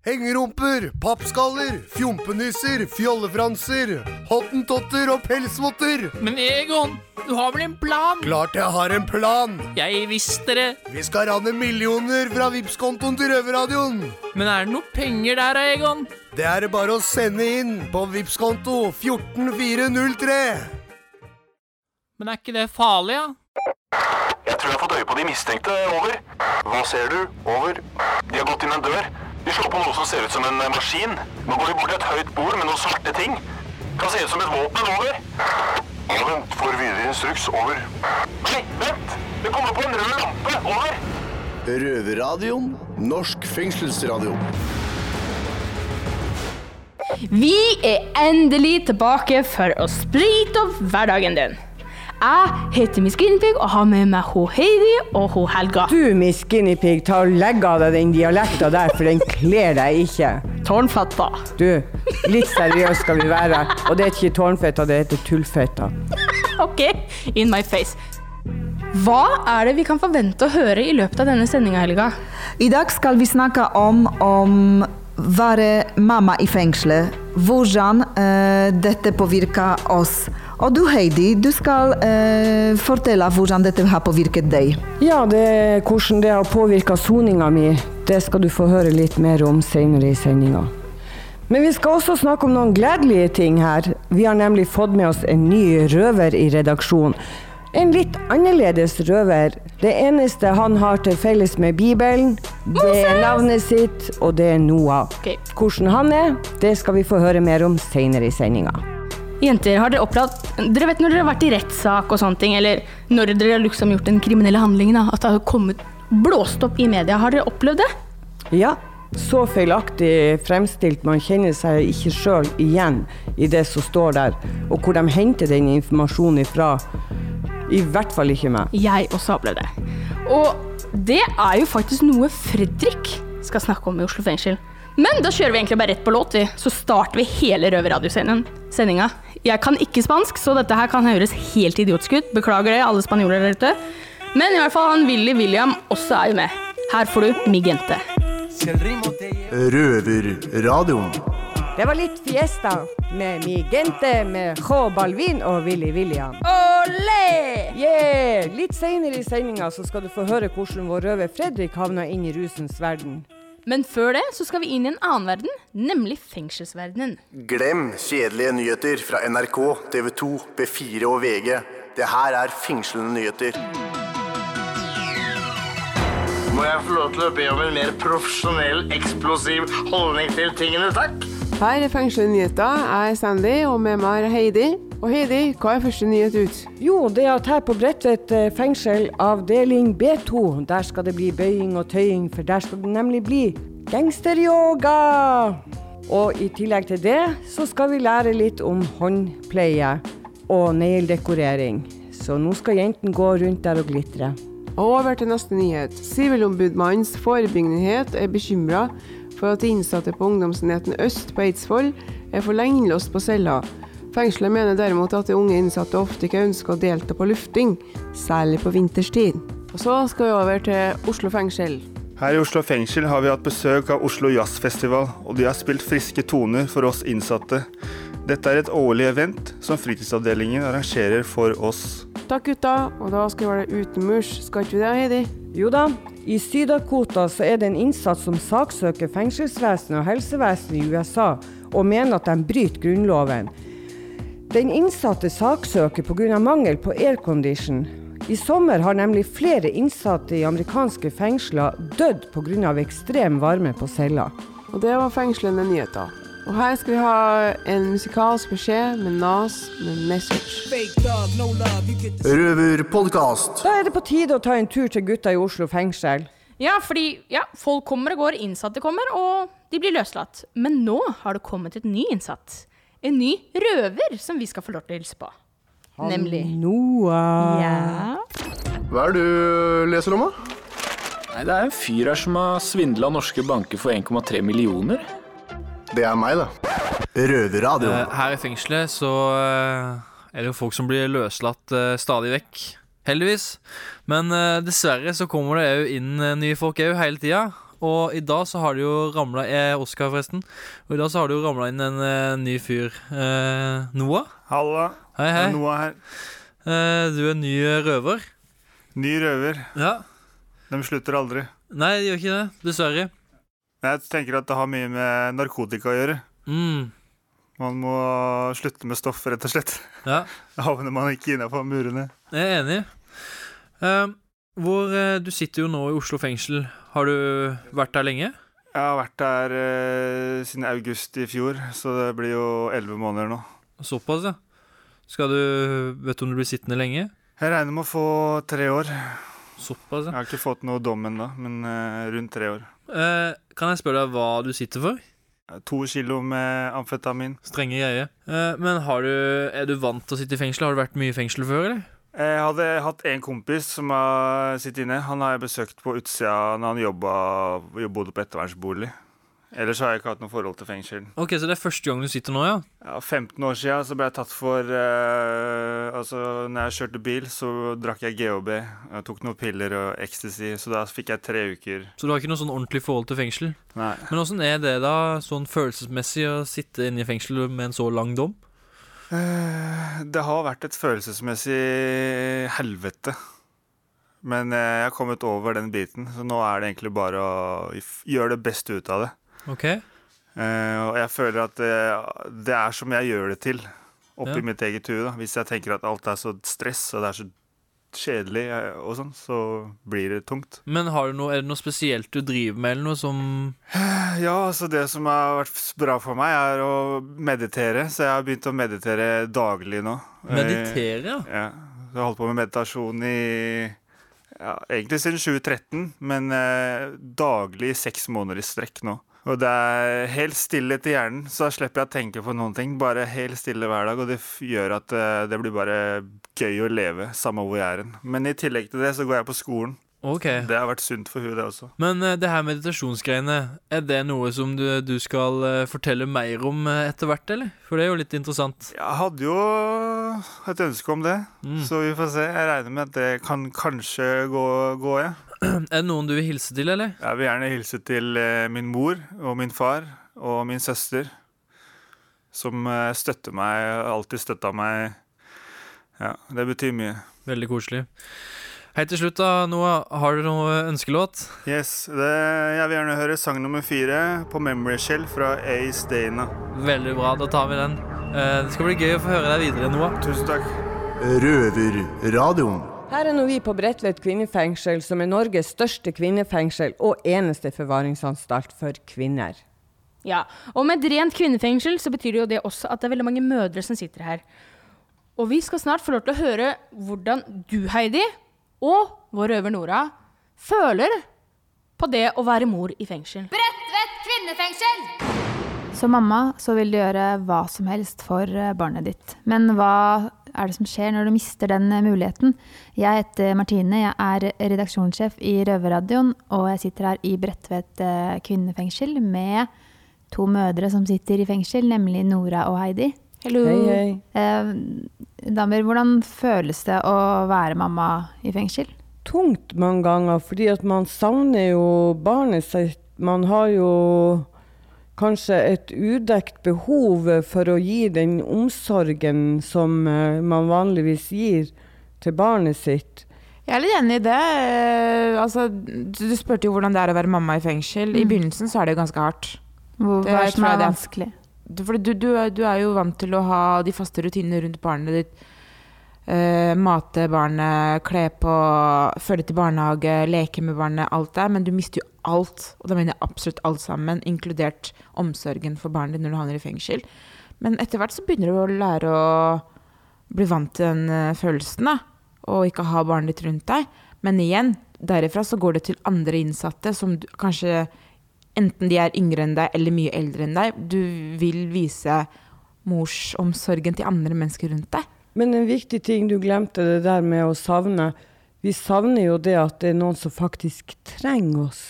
Hengerumper, pappskaller, fjompenisser, fjollefranser, hottentotter og pelsvotter. Men Egon, du har vel en plan? Klart jeg har en plan. Jeg visste det. Vi skal rane millioner fra Vipps-kontoen til Røverradioen. Men er det noe penger der, Egon? Det er det bare å sende inn på Vipps-konto 14403. Men er ikke det farlig, da? Jeg tror jeg har fått øye på de mistenkte. Over. Hva ser du? Over. De har gått inn en dør. De slår på noe som ser ut som en eh, maskin. Nå går vi bort til et høyt bord med noen svarte ting. Kan se ut som et våpen. Over. Ja, vent. Får videre instruks. Over. Nei, vent! Det kommer på en rød lampe. Over. Røverradioen. Norsk fengselsradio. Vi er endelig tilbake for å sprite opp hverdagen din. Jeg heter Miss Guinevere og har med meg ho Heidi og ho Helga. Du, Miss Guinea Pig, ta og legg av deg den dialekta der, for den kler deg ikke. Tårnfetta. Du, litt seriøs skal vi være. Og det er ikke tårnfetta, det heter tullfetta. Ok, in my face. Hva er det vi kan forvente å høre i løpet av denne sendinga, Helga? I dag skal vi snakke om om være mamma i fengselet. Hvordan eh, dette påvirker oss. Og du Heidi, du skal eh, fortelle hvordan dette har påvirket deg. Ja, det, hvordan det har påvirka soninga mi, det skal du få høre litt mer om senere i sendinga. Men vi skal også snakke om noen gledelige ting her. Vi har nemlig fått med oss en ny røver i redaksjonen. En litt annerledes røver. Det eneste han har til felles med Bibelen, det er navnet sitt, og det er Noah. Okay. Hvordan han er, det skal vi få høre mer om senere i sendinga. Jenter, har dere opplevd Dere vet når dere har vært i rettssak og sånne ting, eller når dere har liksom gjort den kriminelle handlingen, da, at det har kommet blåst opp i media. Har dere opplevd det? Ja, så feilaktig fremstilt. Man kjenner seg ikke sjøl igjen i det som står der, og hvor de henter den informasjonen ifra. I hvert fall ikke meg. Jeg også har opplevd det. Og det er jo faktisk noe Fredrik skal snakke om i Oslo fengsel. Men da kjører vi egentlig bare rett på låt, vi. Så starter vi hele Røverradiosendinga. Jeg kan ikke spansk, så dette her kan høres helt idiotisk ut. Beklager det, alle spanjoler der ute. Men i hvert fall han Willy William også er jo med. Her får du Migente. Røverradioen. Det var litt fiesta med Mi Gente med J Balvin og Willy William. Olé! Yeah! Litt seinere i sendinga så skal du få høre hvordan vår røver Fredrik havna inn i rusens verden. Men før det så skal vi inn i en annen verden, nemlig fengselsverdenen. Glem kjedelige nyheter fra NRK, TV 2, B4 og VG. Det her er fengslende nyheter. Må jeg få lov til å be om en mer profesjonell, eksplosiv holdning til tingene, takk? Her er Fengslede nyheter. Jeg er Sandy, og med meg er Heidi. Og Heidi, hva er første nyhet ut? Jo, det er at her på Bredtvet eh, fengsel, avdeling B2, der skal det bli bøying og tøying, for der skal det nemlig bli gangsteryoga! Og i tillegg til det, så skal vi lære litt om håndpleie og negledekorering. Så nå skal jentene gå rundt der og glitre. Over til neste nyhet. Sivilombudmannens forebyggenhet er bekymra for at de innsatte på ungdomsenheten Øst på Eidsvoll er for lenge innlåst på cella. Fengselet mener derimot at de unge innsatte ofte ikke ønsker å delta på lufting, særlig på vinterstid. Og så skal vi over til Oslo fengsel. Her i Oslo fengsel har vi hatt besøk av Oslo Jazzfestival, og de har spilt friske toner for oss innsatte. Dette er et årlig event som fritidsavdelingen arrangerer for oss. Takk, gutta. Og da skal vi være der utenmurs. Skal ikke vi det, Heidi? Jo da, i Syd-Dakota så er det en innsatt som saksøker fengselsvesenet og helsevesenet i USA, og mener at de bryter grunnloven. Den innsatte saksøker pga. mangel på aircondition. I sommer har nemlig flere innsatte i amerikanske fengsler dødd pga. ekstrem varme på cella. Og det var fengslende nyheter. Og her skal vi ha en musikalsk beskjed med Nas med 'Message'. Røverpodkast. Da er det på tide å ta en tur til gutta i Oslo fengsel. Ja, fordi ja, folk kommer og går, innsatte kommer, og de blir løslatt. Men nå har det kommet et ny innsatt. En ny røver som vi skal få lov til å hilse på. Nemlig Noah. Ja. Hva er det du leser om, da? Nei, Det er en fyr her som har svindla norske banker for 1,3 millioner. Det er meg, da. Røverradioen. Eh, Her i fengselet så eh, er det jo folk som blir løslatt eh, stadig vekk. Heldigvis. Men dessverre så kommer det òg inn nye folk òg hele tida. og i dag så har det jo ramla Oskar, forresten. Og i dag så har det jo ramla inn en ny fyr. Noah? Halla. Hei, hei. Det er Noah her. Eh, du er ny røver. Ny røver. Ja. De slutter aldri. Nei, de gjør ikke det. Dessverre. Jeg tenker at det har mye med narkotika å gjøre. Mm. Man må slutte med stoff, rett og slett. Ja. Da havner man ikke innafor murene. Jeg er enig. Uh, hvor uh, Du sitter jo nå i Oslo fengsel. Har du vært der lenge? Jeg har vært der uh, siden august i fjor, så det blir jo elleve måneder nå. Såpass, ja. Skal du Vet du om du blir sittende lenge? Jeg regner med å få tre år. Såpass, ja. Jeg har ikke fått noe dom ennå, men rundt tre år. Eh, kan jeg spørre deg hva du sitter for? To kilo med amfetamin. Strenge greier. Uh, men har du, er du vant til å sitte i fengsel? Har du vært mye i fengsel før, eller? Jeg hadde hatt en kompis som har sittet inne. Han har jeg besøkt på utsida når han jobba, bodde på ettervernsbolig. Ellers har jeg ikke hatt noe forhold til fengsel. Ok, Så det er første gang du sitter nå, ja? Ja, 15 år siden så ble jeg tatt for uh, Altså, når jeg kjørte bil, så drakk jeg GHB. Jeg tok noen piller og ecstasy, så da fikk jeg tre uker. Så du har ikke noe sånn ordentlig forhold til fengsel? Nei. Men åssen er det da, sånn følelsesmessig, å sitte inne i fengsel med en så lang dom? Eh, Det har vært et følelsesmessig helvete. Men eh, jeg har kommet over den biten, så nå er det egentlig bare å gjøre det beste ut av det. Ok? Uh, og jeg føler at det, det er som jeg gjør det til, oppi Ja. mitt eget hue. Hvis jeg tenker at alt er så stress og det er så kjedelig eh, og sånn, så blir det tungt. Men har du noe, er det noe spesielt du driver med, eller noe som Ja, altså det som har vært bra for meg, er å meditere. Så jeg har begynt å meditere daglig nå. Meditere, ja? Så Jeg har holdt på med meditasjon i ja, egentlig siden 2013, men eh, daglig i seks måneder i strekk nå. Og det er helt stille til hjernen, så slipper jeg å tenke på noen ting. Bare helt stille hver dag, og det gjør at eh, det blir bare gøy å leve, samme hvor jeg er hen. Men i tillegg til det så går jeg på skolen. Okay. Det har vært sunt for hun det også. Men eh, det her meditasjonsgreiene, er det noe som du, du skal eh, fortelle mer om etter hvert, eller? For det er jo litt interessant. Jeg hadde jo et ønske om det, Mm. så vi får se. Jeg regner med at det kan kanskje gå, gå ja. Er det noen du vil hilse til, eller? Jeg vil gjerne hilse til eh, min mor og min far og min søster, som eh, støtter meg, alltid støtta meg. Ja, det betyr mye. Veldig koselig. Hei til slutt, da, Noah, har du noe ønskelåt? Yes, det, Jeg vil gjerne høre sang nummer fire på Memory Shell fra Ace Dana. Veldig bra, da tar vi den. Eh, Det skal bli gøy å få høre deg videre, Noah. Tusen takk. Røverradioen. Her er nå vi på Bredtvet kvinnefengsel, som er Norges største kvinnefengsel og eneste forvaringsanstalt for kvinner. Ja, og med et rent kvinnefengsel så betyr det jo det også at det er veldig mange mødre som sitter her. Og vi skal snart få lov til å høre hvordan du, Heidi, og vår røver Nora, føler på det å være mor i fengsel. Bredtvet kvinnefengsel! Som mamma så vil du gjøre hva som helst for barnet ditt. Men hva er det som skjer når du mister den eh, muligheten? Jeg heter Martine, jeg er redaksjonssjef i Røverradioen, og jeg sitter her i Bredtvet eh, kvinnefengsel med to mødre som sitter i fengsel, nemlig Nora og Heidi. Hello. Hei, hei. Eh, damer, hvordan føles det å være mamma i fengsel? Tungt mange ganger, fordi at man savner jo barnet sitt. Man har jo kanskje et udekt behov for å gi den omsorgen som eh, man vanligvis gir til barnet sitt. Jeg er litt enig i det. Eh, Altså, du spurte jo hvordan det er å være mamma i fengsel. I Mm. begynnelsen så er det jo ganske hardt. Hva er- det som er vanskelig? Du- du, du, er- du er jo vant til å ha de faste rutinene rundt barnet ditt. Eh, mate barnet, kle på, følge til barnehage, leke med barnet, alt der. Men du mister jo alt, og da mener jeg absolutt alt sammen, inkludert omsorgen for barnet ditt når du havner i fengsel. Men etter hvert så begynner du å lære å bli vant til den eh, følelsen, da. Og ikke ha barnet ditt rundt deg. Men igjen, derifra så går det til andre innsatte som du, kanskje enten de er yngre enn deg eller mye eldre enn deg. Du vil vise morsomsorgen til andre mennesker rundt deg. Men en viktig ting du glemte, det der med å savne. Vi savner jo det at det er noen som faktisk trenger oss.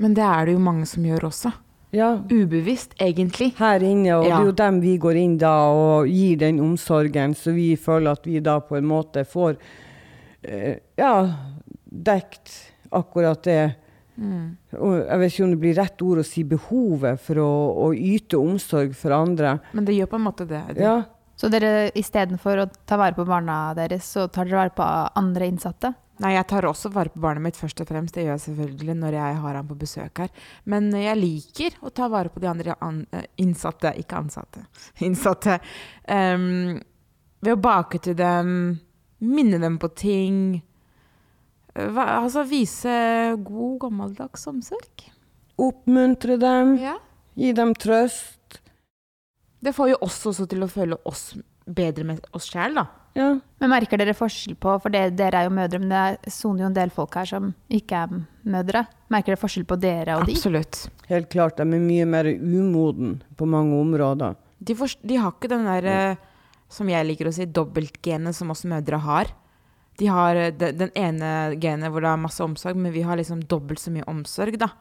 Men det er det jo mange som gjør også. Ja. Ubevisst, egentlig. Her inne, og Ja. det er jo dem vi går inn da og gir den omsorgen, så vi føler at vi da på en måte får eh, ja, dekt akkurat det Mm. Jeg vet ikke om det blir rett ord å si behovet for å, å yte omsorg for andre. Men det gjør på en måte det. Ja. Så dere istedenfor å ta vare på barna deres, så tar dere vare på andre innsatte? Nei, jeg tar også vare på barnet mitt først og fremst. Det gjør jeg selvfølgelig når jeg har han på besøk her. Men jeg liker å ta vare på de andre an eh, innsatte, ikke ansatte, innsatte. Um, ved å bake til dem, minne dem på ting. Eh, Hva, altså vise god, gammeldags omsorg. Oppmuntre dem, Ja. gi dem trøst. Det får jo oss også til å føle oss bedre med oss sjæl, da. Ja. Men merker dere forskjell på, for det, dere er jo mødre, men det soner jo en del folk her som ikke er mødre. Merker dere forskjell på dere og de? Absolutt. Helt klart, de er mye mer umoden på mange områder. De, for, de har ikke den der, ja. som jeg liker å si, dobbeltgenet som oss mødre har. De har eh, de, den ene genet hvor det er masse omsorg, men vi har liksom dobbelt så mye omsorg, da.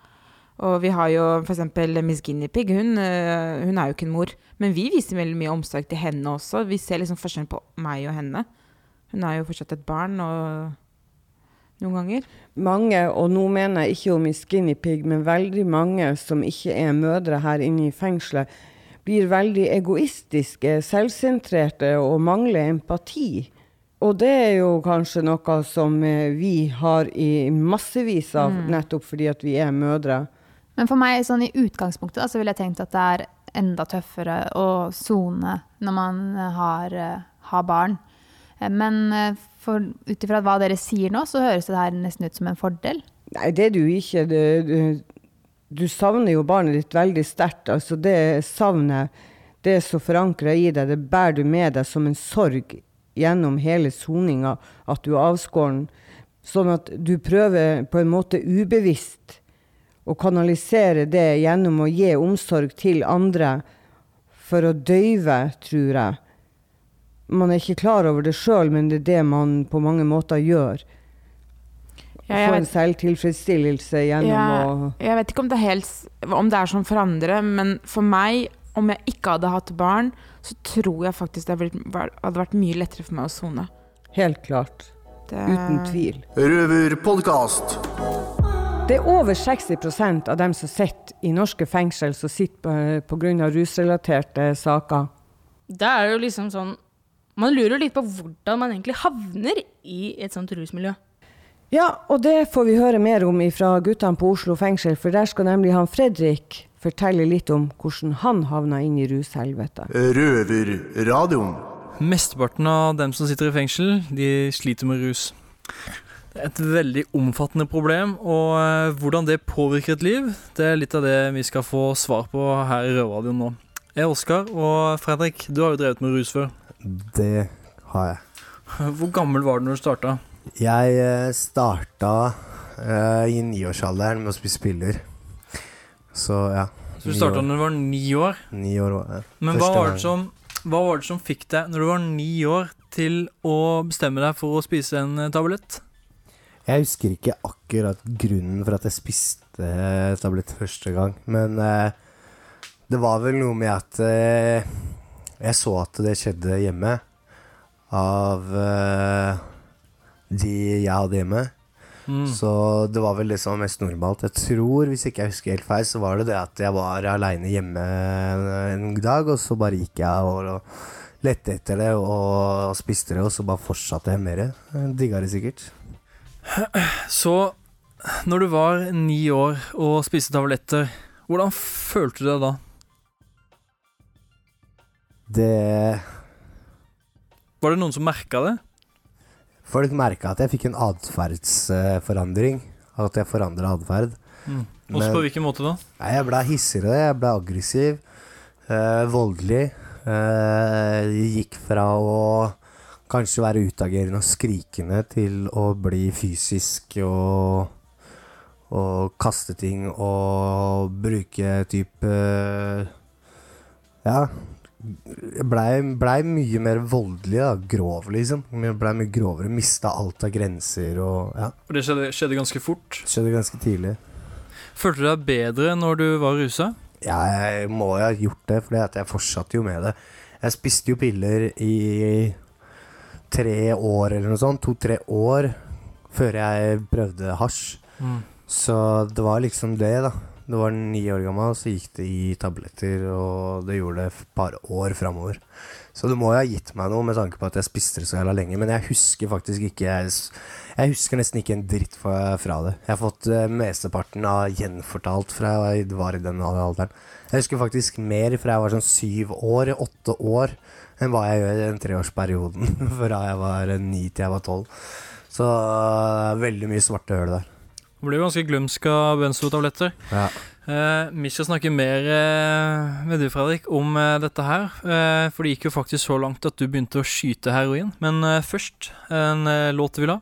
Og vi har jo f.eks. Miss Guinea Pig. Hun, eh, hun er jo ikke en mor. Men vi viser veldig mye omsorg til henne også. Vi ser liksom forskjellen på meg og henne. Hun er jo fortsatt et barn, og noen ganger. Mange, og nå mener jeg ikke om i Skinny Pig, men veldig mange som ikke er mødre her inne i fengselet, blir veldig egoistiske, selvsentrerte og mangler empati. Og det er jo kanskje noe som eh, vi har i massevis av, Mm. nettopp fordi at vi er mødre. Men for meg, sånn i utgangspunktet, da, så ville jeg tenkt at det er enda tøffere å sone når man har, eh, har barn. Eh, Men eh, ut ifra hva dere sier nå, så høres det her nesten ut som en fordel. Nei, det er det jo ikke. Det, du, du savner jo barnet ditt veldig sterkt. Altså det savnet, det er så forankra i deg, det bærer du med deg som en sorg gjennom hele soninga, at du er avskåren. Sånn at du prøver på en måte ubevisst å kanalisere det gjennom å gi omsorg til andre for å døyve, tror jeg. Man er ikke klar over det sjøl, men det er det man på mange måter gjør. Ja, Få en selvtilfredsstillelse gjennom ja, å jeg vet ikke om det, er helt, om det er sånn for andre, men for meg, om jeg ikke hadde hatt barn, så tror jeg faktisk det hadde vært, hadde vært mye lettere for meg å sone. Helt klart. Det- Uten tvil. Røverpodkast. Det er over 60% av dem som sitter i norske fengsel, som sitter pga. rusrelaterte saker. Det er jo liksom sånn Man lurer litt på hvordan man egentlig havner i et sånt rusmiljø. Ja, og det får vi høre mer om fra guttene på Oslo fengsel, for der skal nemlig han Fredrik fortelle litt om hvordan han havna inn i rushelvetet. Røverradioen. Mesteparten av dem som sitter i fengsel, de sliter med rus. Et veldig omfattende problem, og eh, hvordan det påvirker et liv, det er litt av det vi skal få svar på her i Røverradioen nå. Jeg er Oskar, og Fredrik, du har jo drevet med rus før. Det har jeg. Hvor gammel var du når du starta? Jeg eh, starta uh, i niårsalderen med å spise piller. Så ja. Så du starta når du var ni år? Ni år var jeg. Men hva var, det som, hva var det som fikk deg, når du var ni år, til å bestemme deg for å spise en eh, tablett? Jeg husker ikke akkurat grunnen for at jeg spiste eh, tablett første gang, men eh, det var vel noe med at eh, jeg så at det skjedde hjemme av de jeg hadde hjemme. Mm. Så det var vel det som var mest normalt. Jeg tror, hvis ikke jeg husker helt feil, så var det det at jeg var aleine hjemme en dag, og så bare gikk jeg og, og lette etter det og, spiste det, og så bare fortsatte jeg mer. Digga det sikkert. Så når du var ni år og spiste tabletter, hvordan følte du deg da? Det Var det noen som merka det? Folk merka at jeg fikk en atferdsforandring. At jeg forandra atferd. Mm. Også på hvilken måte da? Jeg ble hissigere, jeg ble aggressiv, eh, voldelig. Eh, jeg gikk fra å kanskje være utagerende og skrikende til å bli fysisk og, og kaste ting og bruke type Ja. Jeg blei ble mye mer voldelig, da. Grov, liksom. Jeg blei mye grovere. Mista alt av grenser og Ja. Og det skjedde, skjedde ganske fort. Skjedde ganske tidlig. Følte du deg bedre når du var rusa? Ja, jeg må jo ha gjort det, for jeg fortsatte jo med det. Jeg spiste jo piller i tre år eller noe sånt. To-tre år før jeg prøvde hasj. Mm. Så det var liksom det, da. Det var ni år gammel, så gikk det i tabletter, og det gjorde det et par år framover. Så det må jo ha gitt meg noe med tanke på at jeg spiste det så jævla lenge. Men jeg husker faktisk ikke Jeg, jeg husker nesten ikke en dritt fra, det. Jeg har fått uh, mesteparten av gjenfortalt fra jeg var i den alderen. Jeg husker faktisk mer fra jeg var sånn syv år, åtte år, enn hva jeg gjør i den treårsperioden fra jeg var ni til jeg var tolv. Så uh, veldig mye svarte høl der. Det blir ganske glømsk av benzotabletter. Ja. Eh, vi skal snakke mer eh, med du, Fredrik, om eh, dette her. Eh, for det gikk jo faktisk så langt at du begynte å skyte heroin. Men eh, først en eh, låt du vil ha.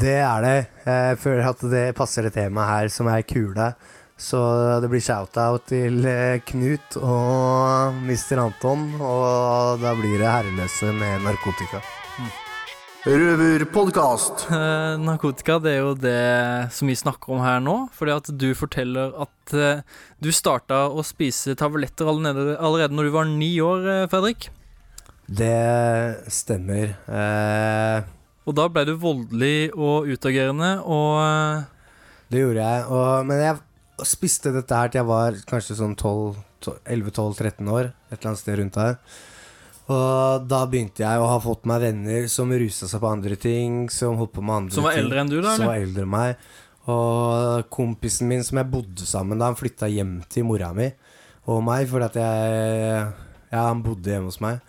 Det er det. Jeg føler at det passer det temaet her som er kule. Så det blir shout-out til eh, Knut og Mr. Anton. Og da blir det herreløse med narkotika. Røverpodkast. Eh, narkotika det er jo det som vi snakker om her nå. Fordi at du forteller at eh, du starta å spise tabletter allerede, allerede når du var ni år, eh, Fredrik. Det stemmer. Eh, Og da ble du voldelig og utagerende, og eh, det gjorde jeg. Og, men jeg spiste dette her til jeg var kanskje sånn 11-12-13 år. Et eller annet sted rundt der. Og da begynte jeg å ha fått meg venner som rusa seg på andre ting. Som holdt på med andre Som var ting. eldre enn du, da, Som var eldre enn meg. Og kompisen min som jeg bodde sammen da, han flytta hjem til mora mi og meg fordi at jeg Ja, han bodde hjemme hos meg.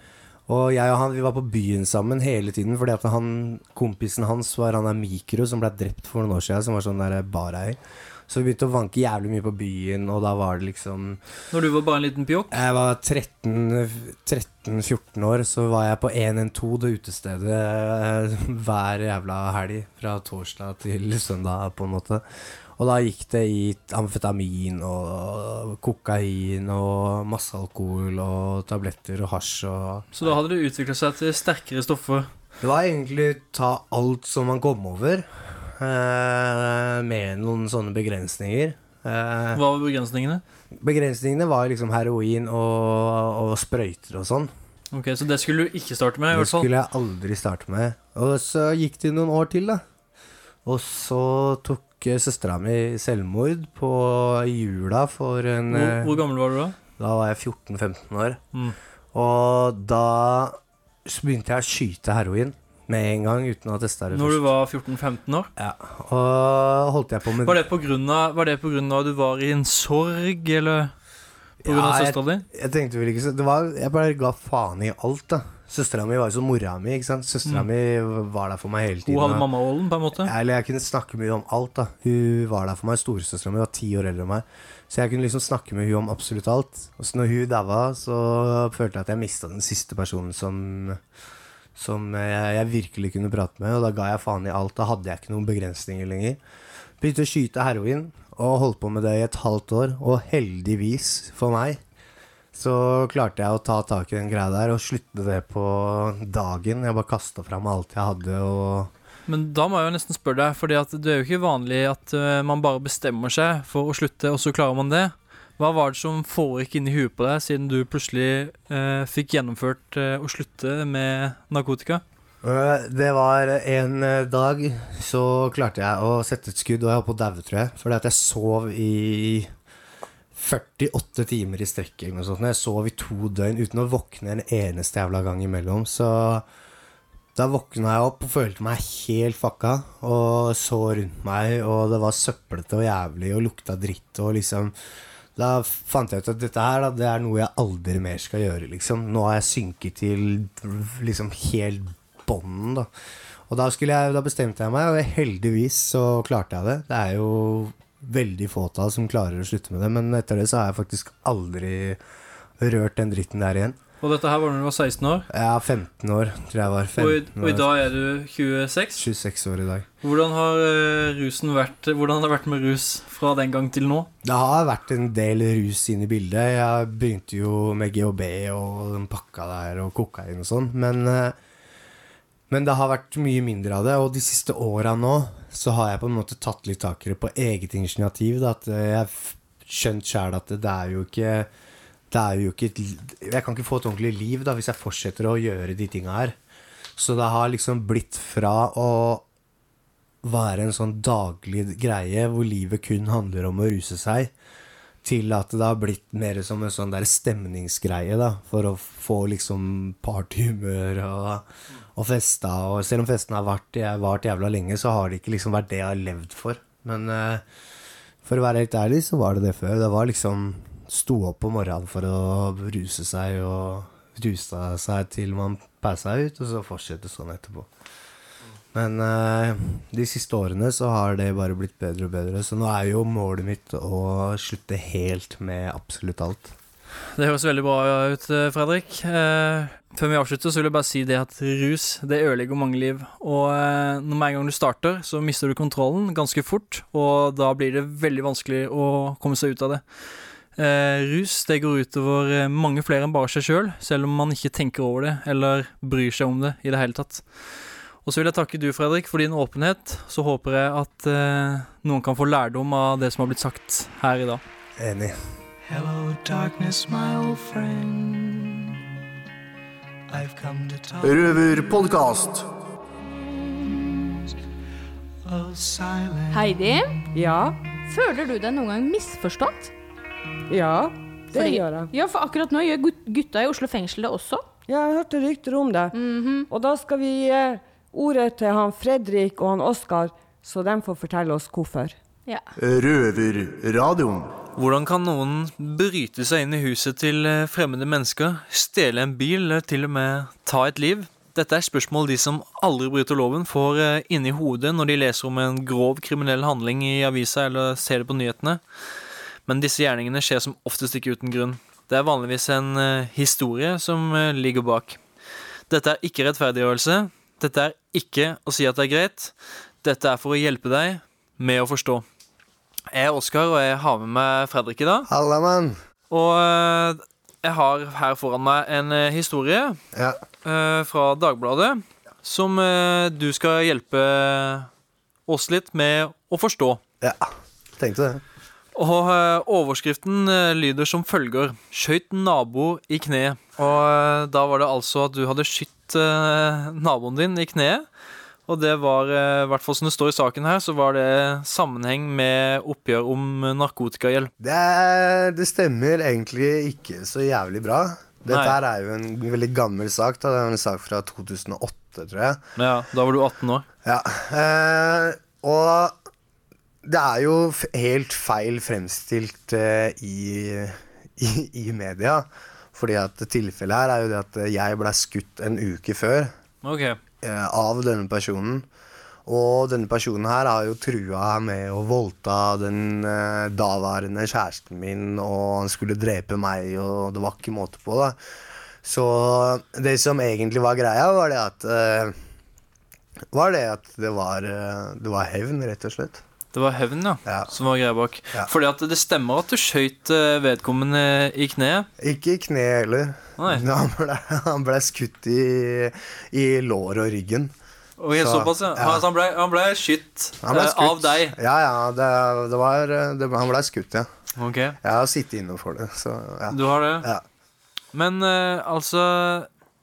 Og jeg og han vi var på byen sammen hele tiden fordi at han, kompisen hans var han der Mikro som ble drept for noen år siden, som var sånn der bareier. Så vi begynte å vanke jævlig mye på byen, og da var det liksom når du var bare en liten pjokk jeg var 13-14 år, så var jeg på 112, det utestedet, eh, hver jævla helg. Fra torsdag til søndag, på en måte. Og da gikk det i amfetamin og kokain og masse alkohol og tabletter og hasj og Så da hadde det utvikla seg til sterkere stoffer. Det var egentlig ta alt som man kom over, med noen sånne begrensninger. Eh, Hva var begrensningene? Begrensningene var liksom heroin og, og sprøyter og sånn. Ok, Så det skulle du ikke starte med? i Det skulle jeg aldri starte med. Og så gikk det noen år til, da. Og så tok eh, søstera mi selvmord på jula for en Hvor, eh, hvor gammel var du da? Da var jeg 14-15 år. Mm. Og da begynte jeg å skyte heroin med en gang, uten å ha testa det Når du var 14-15 år? Ja. Og holdt jeg på med Var det på grunn av, var det på grunn av at du var i en sorg, eller av Ja, søstera di? Jeg, jeg tenkte vel ikke så Det var Jeg bare ga faen i alt, da. Søstera mi var jo som mora mi, ikke sant. Søstera Mm. mi var der for meg hele tiden. Hun hadde mammarollen, på en måte? Eller jeg kunne snakke mye om alt, da. Hun var der for meg. Storesøstera mi var ti år eldre enn meg. Så jeg kunne liksom snakke med hun om absolutt alt. Og så når hun daua, så følte jeg at jeg mista den siste personen som Som jeg, jeg virkelig kunne prate med, og da ga jeg faen i alt. Da hadde jeg ikke noen begrensninger lenger. Begynte å skyte heroin, og holdt på med det i et halvt år. Og heldigvis for meg så klarte jeg å ta tak i den greia der og slutte det på dagen. Jeg bare kasta fram alt jeg hadde og Men da må jeg jo nesten spørre deg, fordi det er jo ikke vanlig at eh, man bare bestemmer seg for å slutte, og så klarer man det. Hva var det som foregikk inni huet på deg, siden du plutselig eh, fikk gjennomført eh, å slutte med narkotika? Øh, Det var en øh, dag så klarte jeg å sette et skudd, og jeg holdt på å daue, tror jeg. Fordi at jeg sov i 48 timer i strekk eller sånt. Jeg sov i to døgn uten å våkne en eneste jævla gang imellom. Så da våkna jeg opp og følte meg helt fucka, og så rundt meg, og det var søplete og jævlig og lukta dritt og liksom Da fant jeg ut at dette her, da, det er noe jeg aldri mer skal gjøre, liksom. Nå har jeg synket til liksom helt bånden, da. Og da, jeg, da bestemte jeg meg, og heldigvis så klarte jeg det. Det er jo veldig fåtall som klarer å slutte med det, men etter det så har jeg faktisk aldri rørt den dritten der igjen. Og dette her var da du var 16 år, er 15 år, tror jeg var. og i, og i dag er du 26. 26 år i dag. Hvordan har eh, rusen vært Hvordan har det vært med rus fra den gang til nå? Det har vært en del rus inn i bildet. Jeg begynte jo med GHB og den pakka der og kokain og sånn, men eh, men det har vært mye mindre av det, og de siste åra nå så har jeg på en måte tatt litt tak i det på eget initiativ. Da, at jeg har skjønt sjæl at det er jo ikke Det er jo ikke Jeg kan ikke få et ordentlig liv da hvis jeg fortsetter å gjøre de tinga her. Så det har liksom blitt fra å være en sånn daglig greie hvor livet kun handler om å ruse seg, til at det har blitt mer som en sånn der stemningsgreie, da, for å få liksom partyhumør og, og festa. Og selv om festen har vært, vart jævla lenge, så har det ikke liksom vært det jeg har levd for. Men uh, for å være helt ærlig, så var det det før. Det var liksom sto opp om morgenen for å ruse seg, og rusa seg til man pæsa ut, og så fortsette sånn etterpå. Men eh, de siste årene så har det bare blitt bedre og bedre. Så nå er jo målet mitt å slutte helt med absolutt alt. Det høres veldig bra ut, eh, Fredrik. Eh, før vi avslutter, så vil jeg bare si det at rus det ødelegger mange liv. Og eh, når med en gang du starter, så mister du kontrollen ganske fort, og da blir det veldig vanskelig å komme seg ut av det. Eh, rus det går utover eh, mange flere enn bare seg sjøl, selv, selv om man ikke tenker over det eller bryr seg om det i det hele tatt. Og så vil jeg takke du, Fredrik, for din åpenhet. Så håper jeg at eh, noen kan få lærdom av det som har blitt sagt her i dag. Enig. Hello, darkness, my old friend. I've come to talk Røverpodkast. Heidi, Ja, føler du deg noen gang misforstått? Ja, det Fordi- gjør jeg. Ja, for akkurat nå gjør gutta i Oslo fengsel det også. Ja, jeg hørte rykter om det. Mhm. Og da skal vi gi ordet til han Fredrik og han Oskar, så de får fortelle oss hvorfor. Ja. Røverradioen. Hvordan kan noen bryte seg inn i huset til eh, fremmede mennesker, stjele en bil eller til og med ta et liv? Dette er spørsmål de som aldri bryter loven, får eh, inni hodet når de leser om en grov kriminell handling i avisa eller ser det på nyhetene. Men disse gjerningene skjer som oftest ikke uten grunn. Det er vanligvis en eh, historie som eh, ligger bak. Dette er ikke rettferdiggjørelse. Dette er ikke å si at det er greit. Dette er for å hjelpe deg med å forstå. Jeg er Oskar, og jeg har med meg Fredrik i dag. Halla, mann. Og eh, jeg har her foran meg en historie Ja. fra Dagbladet som du skal hjelpe oss litt med å forstå. Ja, tenkte det. Og eh, overskriften eh, lyder som følger Skøyt nabo i kneet. Og eh, da var det altså at du hadde skutt eh, naboen din i kneet. Og det var, i hvert fall som det står i saken her, så var det sammenheng med oppgjør om narkotikagjeld. Det, det stemmer egentlig ikke så jævlig bra. Dette Nei. her er jo en veldig gammel sak. Da. Det er en sak fra 2008, tror jeg. Ja, da var du 18 år. Ja, eh, og det er jo helt feil fremstilt eh, i, i, i media. Fordi at tilfellet her er jo det at jeg ble skutt en uke før okay. eh, av denne personen. Og denne personen her har jo trua med å voldta den eh, daværende kjæresten min, og han skulle drepe meg, og det var ikke måte på, da. Så det som egentlig var greia, var det at Var det at det var, det var hevn, rett og slett. Det var hevn, ja, som var greia bak. Ja. Fordi at det stemmer at du skøyt eh, vedkommende i kneet. Ikke i kneet heller. Han ble, han ble skutt i, i låret og ryggen. Okay, Så, såpass, ja. ja. Altså, han ble, han ble skutt Han ble eh, skutt. av deg. Ja, ja. Det, det var, det, han ble skutt, ja. Okay. Jeg har sittet inne for det, så ja. Du har det? Ja. Men eh, altså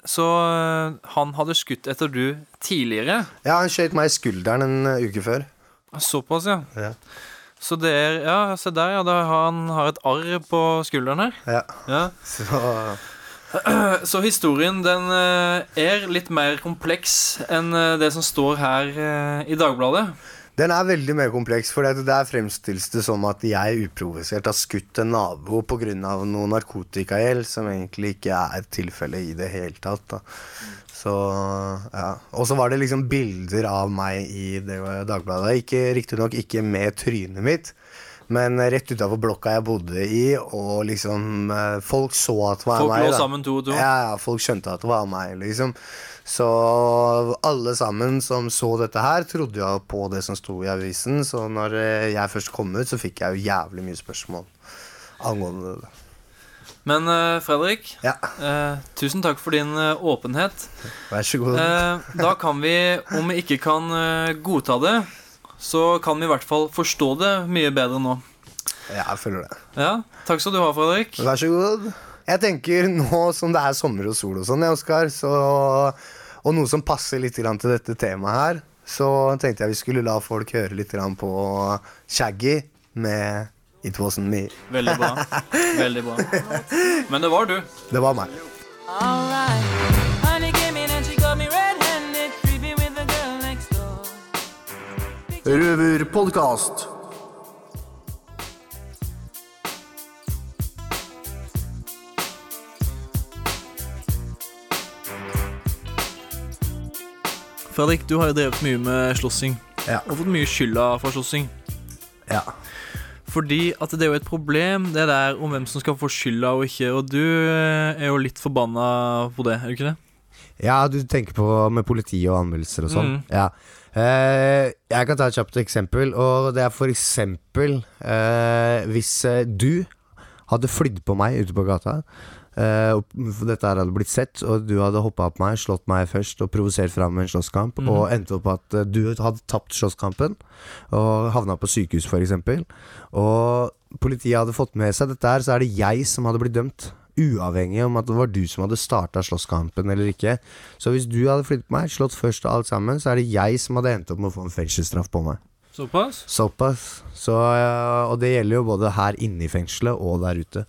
Så han hadde skutt etter du tidligere? Ja, han skjøt meg i skulderen en uke før. Såpass, ja. Ja. Så det er Ja, se der, ja. Han har et arr på skulderen her. Ja. Ja. Så Så historien den eh, er litt mer kompleks enn eh, det som står her eh, i Dagbladet. Den er veldig mer kompleks, for der fremstilles det som at jeg uprovosert har skutt en nabo pga. noe narkotikagjeld, som egentlig ikke er tilfellet i det hele tatt. Da. Så, ja. Og så var det liksom bilder av meg i det Dagbladet. Riktignok ikke med trynet mitt, men rett utafor blokka jeg bodde i, og liksom eh, Folk så at det var Folk meg. lå da. sammen to og to. Ja, ja, folk skjønte at det var meg, liksom. Så alle sammen som så dette her, trodde jo på det som sto i avisen. Så når eh, jeg først kom ut, så fikk jeg jo jævlig mye spørsmål angående det. Men eh, Fredrik, Ja. eh, tusen takk for din åpenhet. Vær så god. Eh, da kan vi, om vi ikke kan godta det, så kan vi i hvert fall forstå det mye bedre nå. Ja, jeg føler det. Ja, Takk skal du ha, Fredrik. Vær så god. Jeg tenker nå som det er sommer og sol og sånn, Oskar, så Og noe som passer litt til dette temaet her, så tenkte jeg vi skulle la folk høre litt på Shaggy med It Wasn't Me. Veldig bra. Veldig bra. Men det var du. Det var meg. Alright. Honey Røverpodkast. Fredrik, du har jo drevet mye med slåssing. Ja. Og fått mye skylda for slåssing. Ja. Fordi at det er jo et problem, det der om hvem som skal få skylda og ikke. Og du eh, er jo litt forbanna på det, er du ikke det? Ja, du tenker på med politi og anmeldelser og sånn. Mm. Ja. Eh, jeg kan ta et kjapt eksempel, og det er for eksempel eh, hvis eh, du hadde flydd på meg ute på gata. eh, og dette her hadde blitt sett, og du hadde hoppa på meg, slått meg først og provosert fram en slåsskamp, mm. og endte opp at eh, du hadde tapt slåsskampen og havna på sykehus, f.eks. Og politiet hadde fått med seg dette her, så er det jeg som hadde blitt dømt. Uavhengig om at det var du som hadde starta slåsskampen eller ikke. Så hvis du hadde flyttet på meg, slått først og alt sammen, så er det jeg som hadde endt opp med å få en fengselsstraff på meg. Såpass? Såpass. Så, og det gjelder jo både her inne i fengselet og der ute.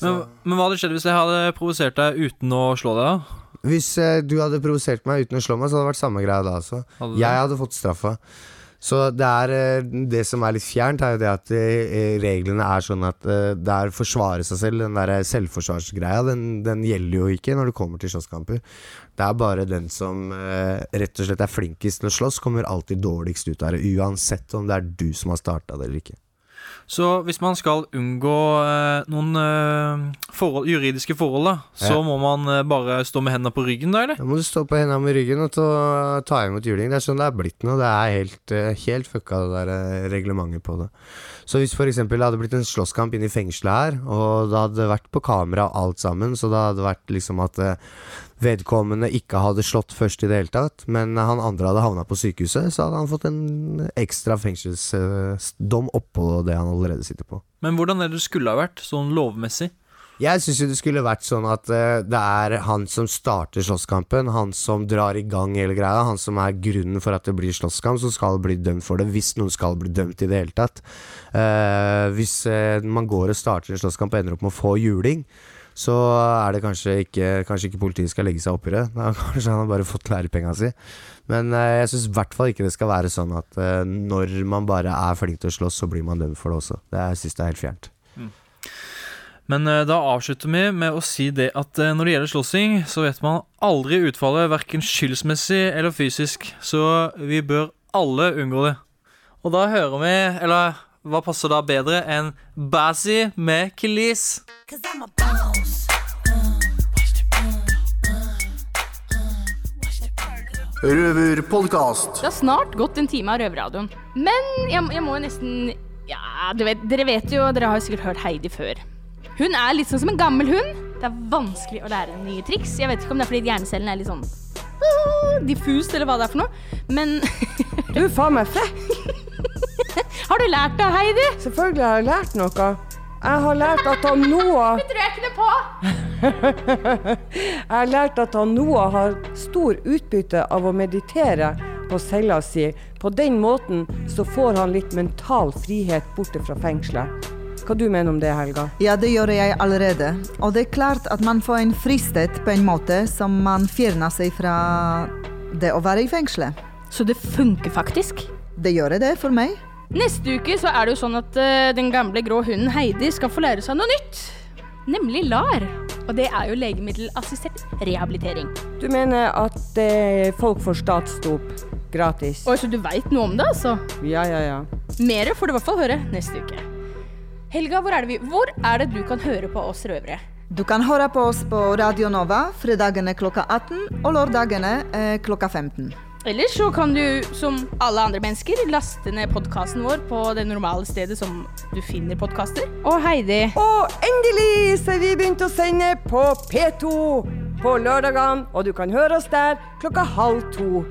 Men, men hva hadde skjedd hvis jeg hadde provosert deg uten å slå deg? da? Hvis eh, du hadde provosert meg uten å slå meg, så hadde det vært samme greia da altså. Hadde? Jeg hadde fått straffa. Så det er eh, Det som er litt fjernt, er jo det at eh, reglene er sånn at eh, det er forsvare seg selv. Den der selvforsvarsgreia, den, den gjelder jo ikke når det kommer til slåsskamper. Det er bare den som eh, rett og slett er flinkest til å slåss, kommer alltid dårligst ut av det. Uansett om det er du som har starta det eller ikke. Så hvis man skal unngå eh, noen eh, forhold, juridiske forhold, da, så Ja. må man eh, bare stå med hendene på ryggen, da, eller? Da må du stå på hendene med ryggen og ta, ta imot juling. Det er sånn det er blitt nå. Det er helt, eh, helt fucka, det der eh, reglementet på det. Så hvis f.eks. det hadde blitt en slåsskamp inne i fengselet her, og det hadde vært på kamera og alt sammen, så det hadde vært liksom at eh, vedkommende ikke hadde slått først i det hele tatt, men han andre hadde havna på sykehuset, så hadde han fått en ekstra fengselsdom oppå det han allerede sitter på. Men hvordan er det det skulle ha vært, sånn lovmessig? Jeg syns jo det skulle vært sånn at eh, det er han som starter slåsskampen, han som drar i gang hele greia, han som er grunnen for at det blir slåsskamp, som skal bli dømt for det, hvis noen skal bli dømt i det hele tatt. Uh, hvis uh, man går og starter en slåsskamp og ender opp med å få juling, så er det kanskje ikke Kanskje ikke politiet skal legge seg opp i det. Da Kanskje han har bare fått lærepenga si. Men eh, jeg syns i hvert fall ikke det skal være sånn at eh, når man bare er flink til å slåss, så blir man dømt for det også. Det jeg synes det er helt fjernt. Men eh, da avslutter vi med å si det at når det gjelder slåssing, så vet man aldri utfallet, verken skyldsmessig eller fysisk. Så vi bør alle unngå det. Og da hører vi, eller hva passer da bedre enn Bazzy med Kelis? Røverpodkast. Det har snart gått en time av Røverradioen. Men jeg, jeg må jo nesten Ja, du vet, dere vet jo, dere har jo sikkert hørt Heidi før. Hun er litt sånn som en gammel hund. Det er vanskelig å lære nye triks. Jeg vet ikke om det er fordi hjernecellen er litt sånn uh, diffust, eller hva det er for noe. Men Du er faen meg frekk. Har du lært det, Heidi? Selvfølgelig har jeg lært noe. Jeg har lært at han Noah Det tror jeg ikke noe på. Jeg har lært at han Noah har stor utbytte av å meditere på cella si. På den måten så får han litt mental frihet borte fra fengselet. Hva du mener om det, Helga? Ja, det gjør jeg allerede. Og det er klart at man får en fristhet på en måte som man fjerner seg fra det å være i fengselet. Så det funker faktisk? Det gjør det for meg. Neste uke så er det jo sånn at uh, den gamle grå hunden Heidi skal få lære seg noe nytt. Nemlig LAR. Og det er jo legemiddelassistert rehabilitering. Du mener at eh, folk får statsdop gratis? Oi, så du veit noe om det, altså? Ja, ja, ja. Mere får du i hvert fall høre neste uke. Helga, hvor er, det vi, hvor er det du kan høre på oss røvere? Du kan høre på oss på Radio Nova fredagene klokka 18 og lørdagene eh, klokka 15. Ellers så kan du, som alle andre mennesker, laste ned podkasten vår på det normale stedet som du finner podkaster. Og Heidi Og endelig så har vi begynt å sende på P2 på lørdagene, og du kan høre oss der klokka halv to.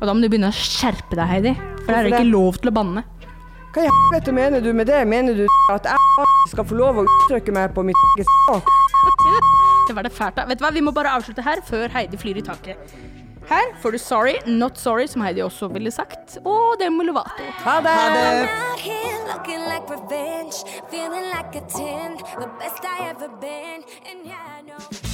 Og da må du begynne å skjerpe deg, Heidi. For det er det ikke lov til å banne. Hva i helvete mener du med det? Mener du at jeg skal få lov å uttrykke meg på mitt eget språk? Det var det fælt, da. Vet du hva, vi må bare avslutte her før Heidi flyr i taket. Her får du Sorry, Not Sorry, som Heidi også ville sagt, og Demi Lovato. Ha det! Ha det. like revenge, like a 10, the best been. Yeah, I know.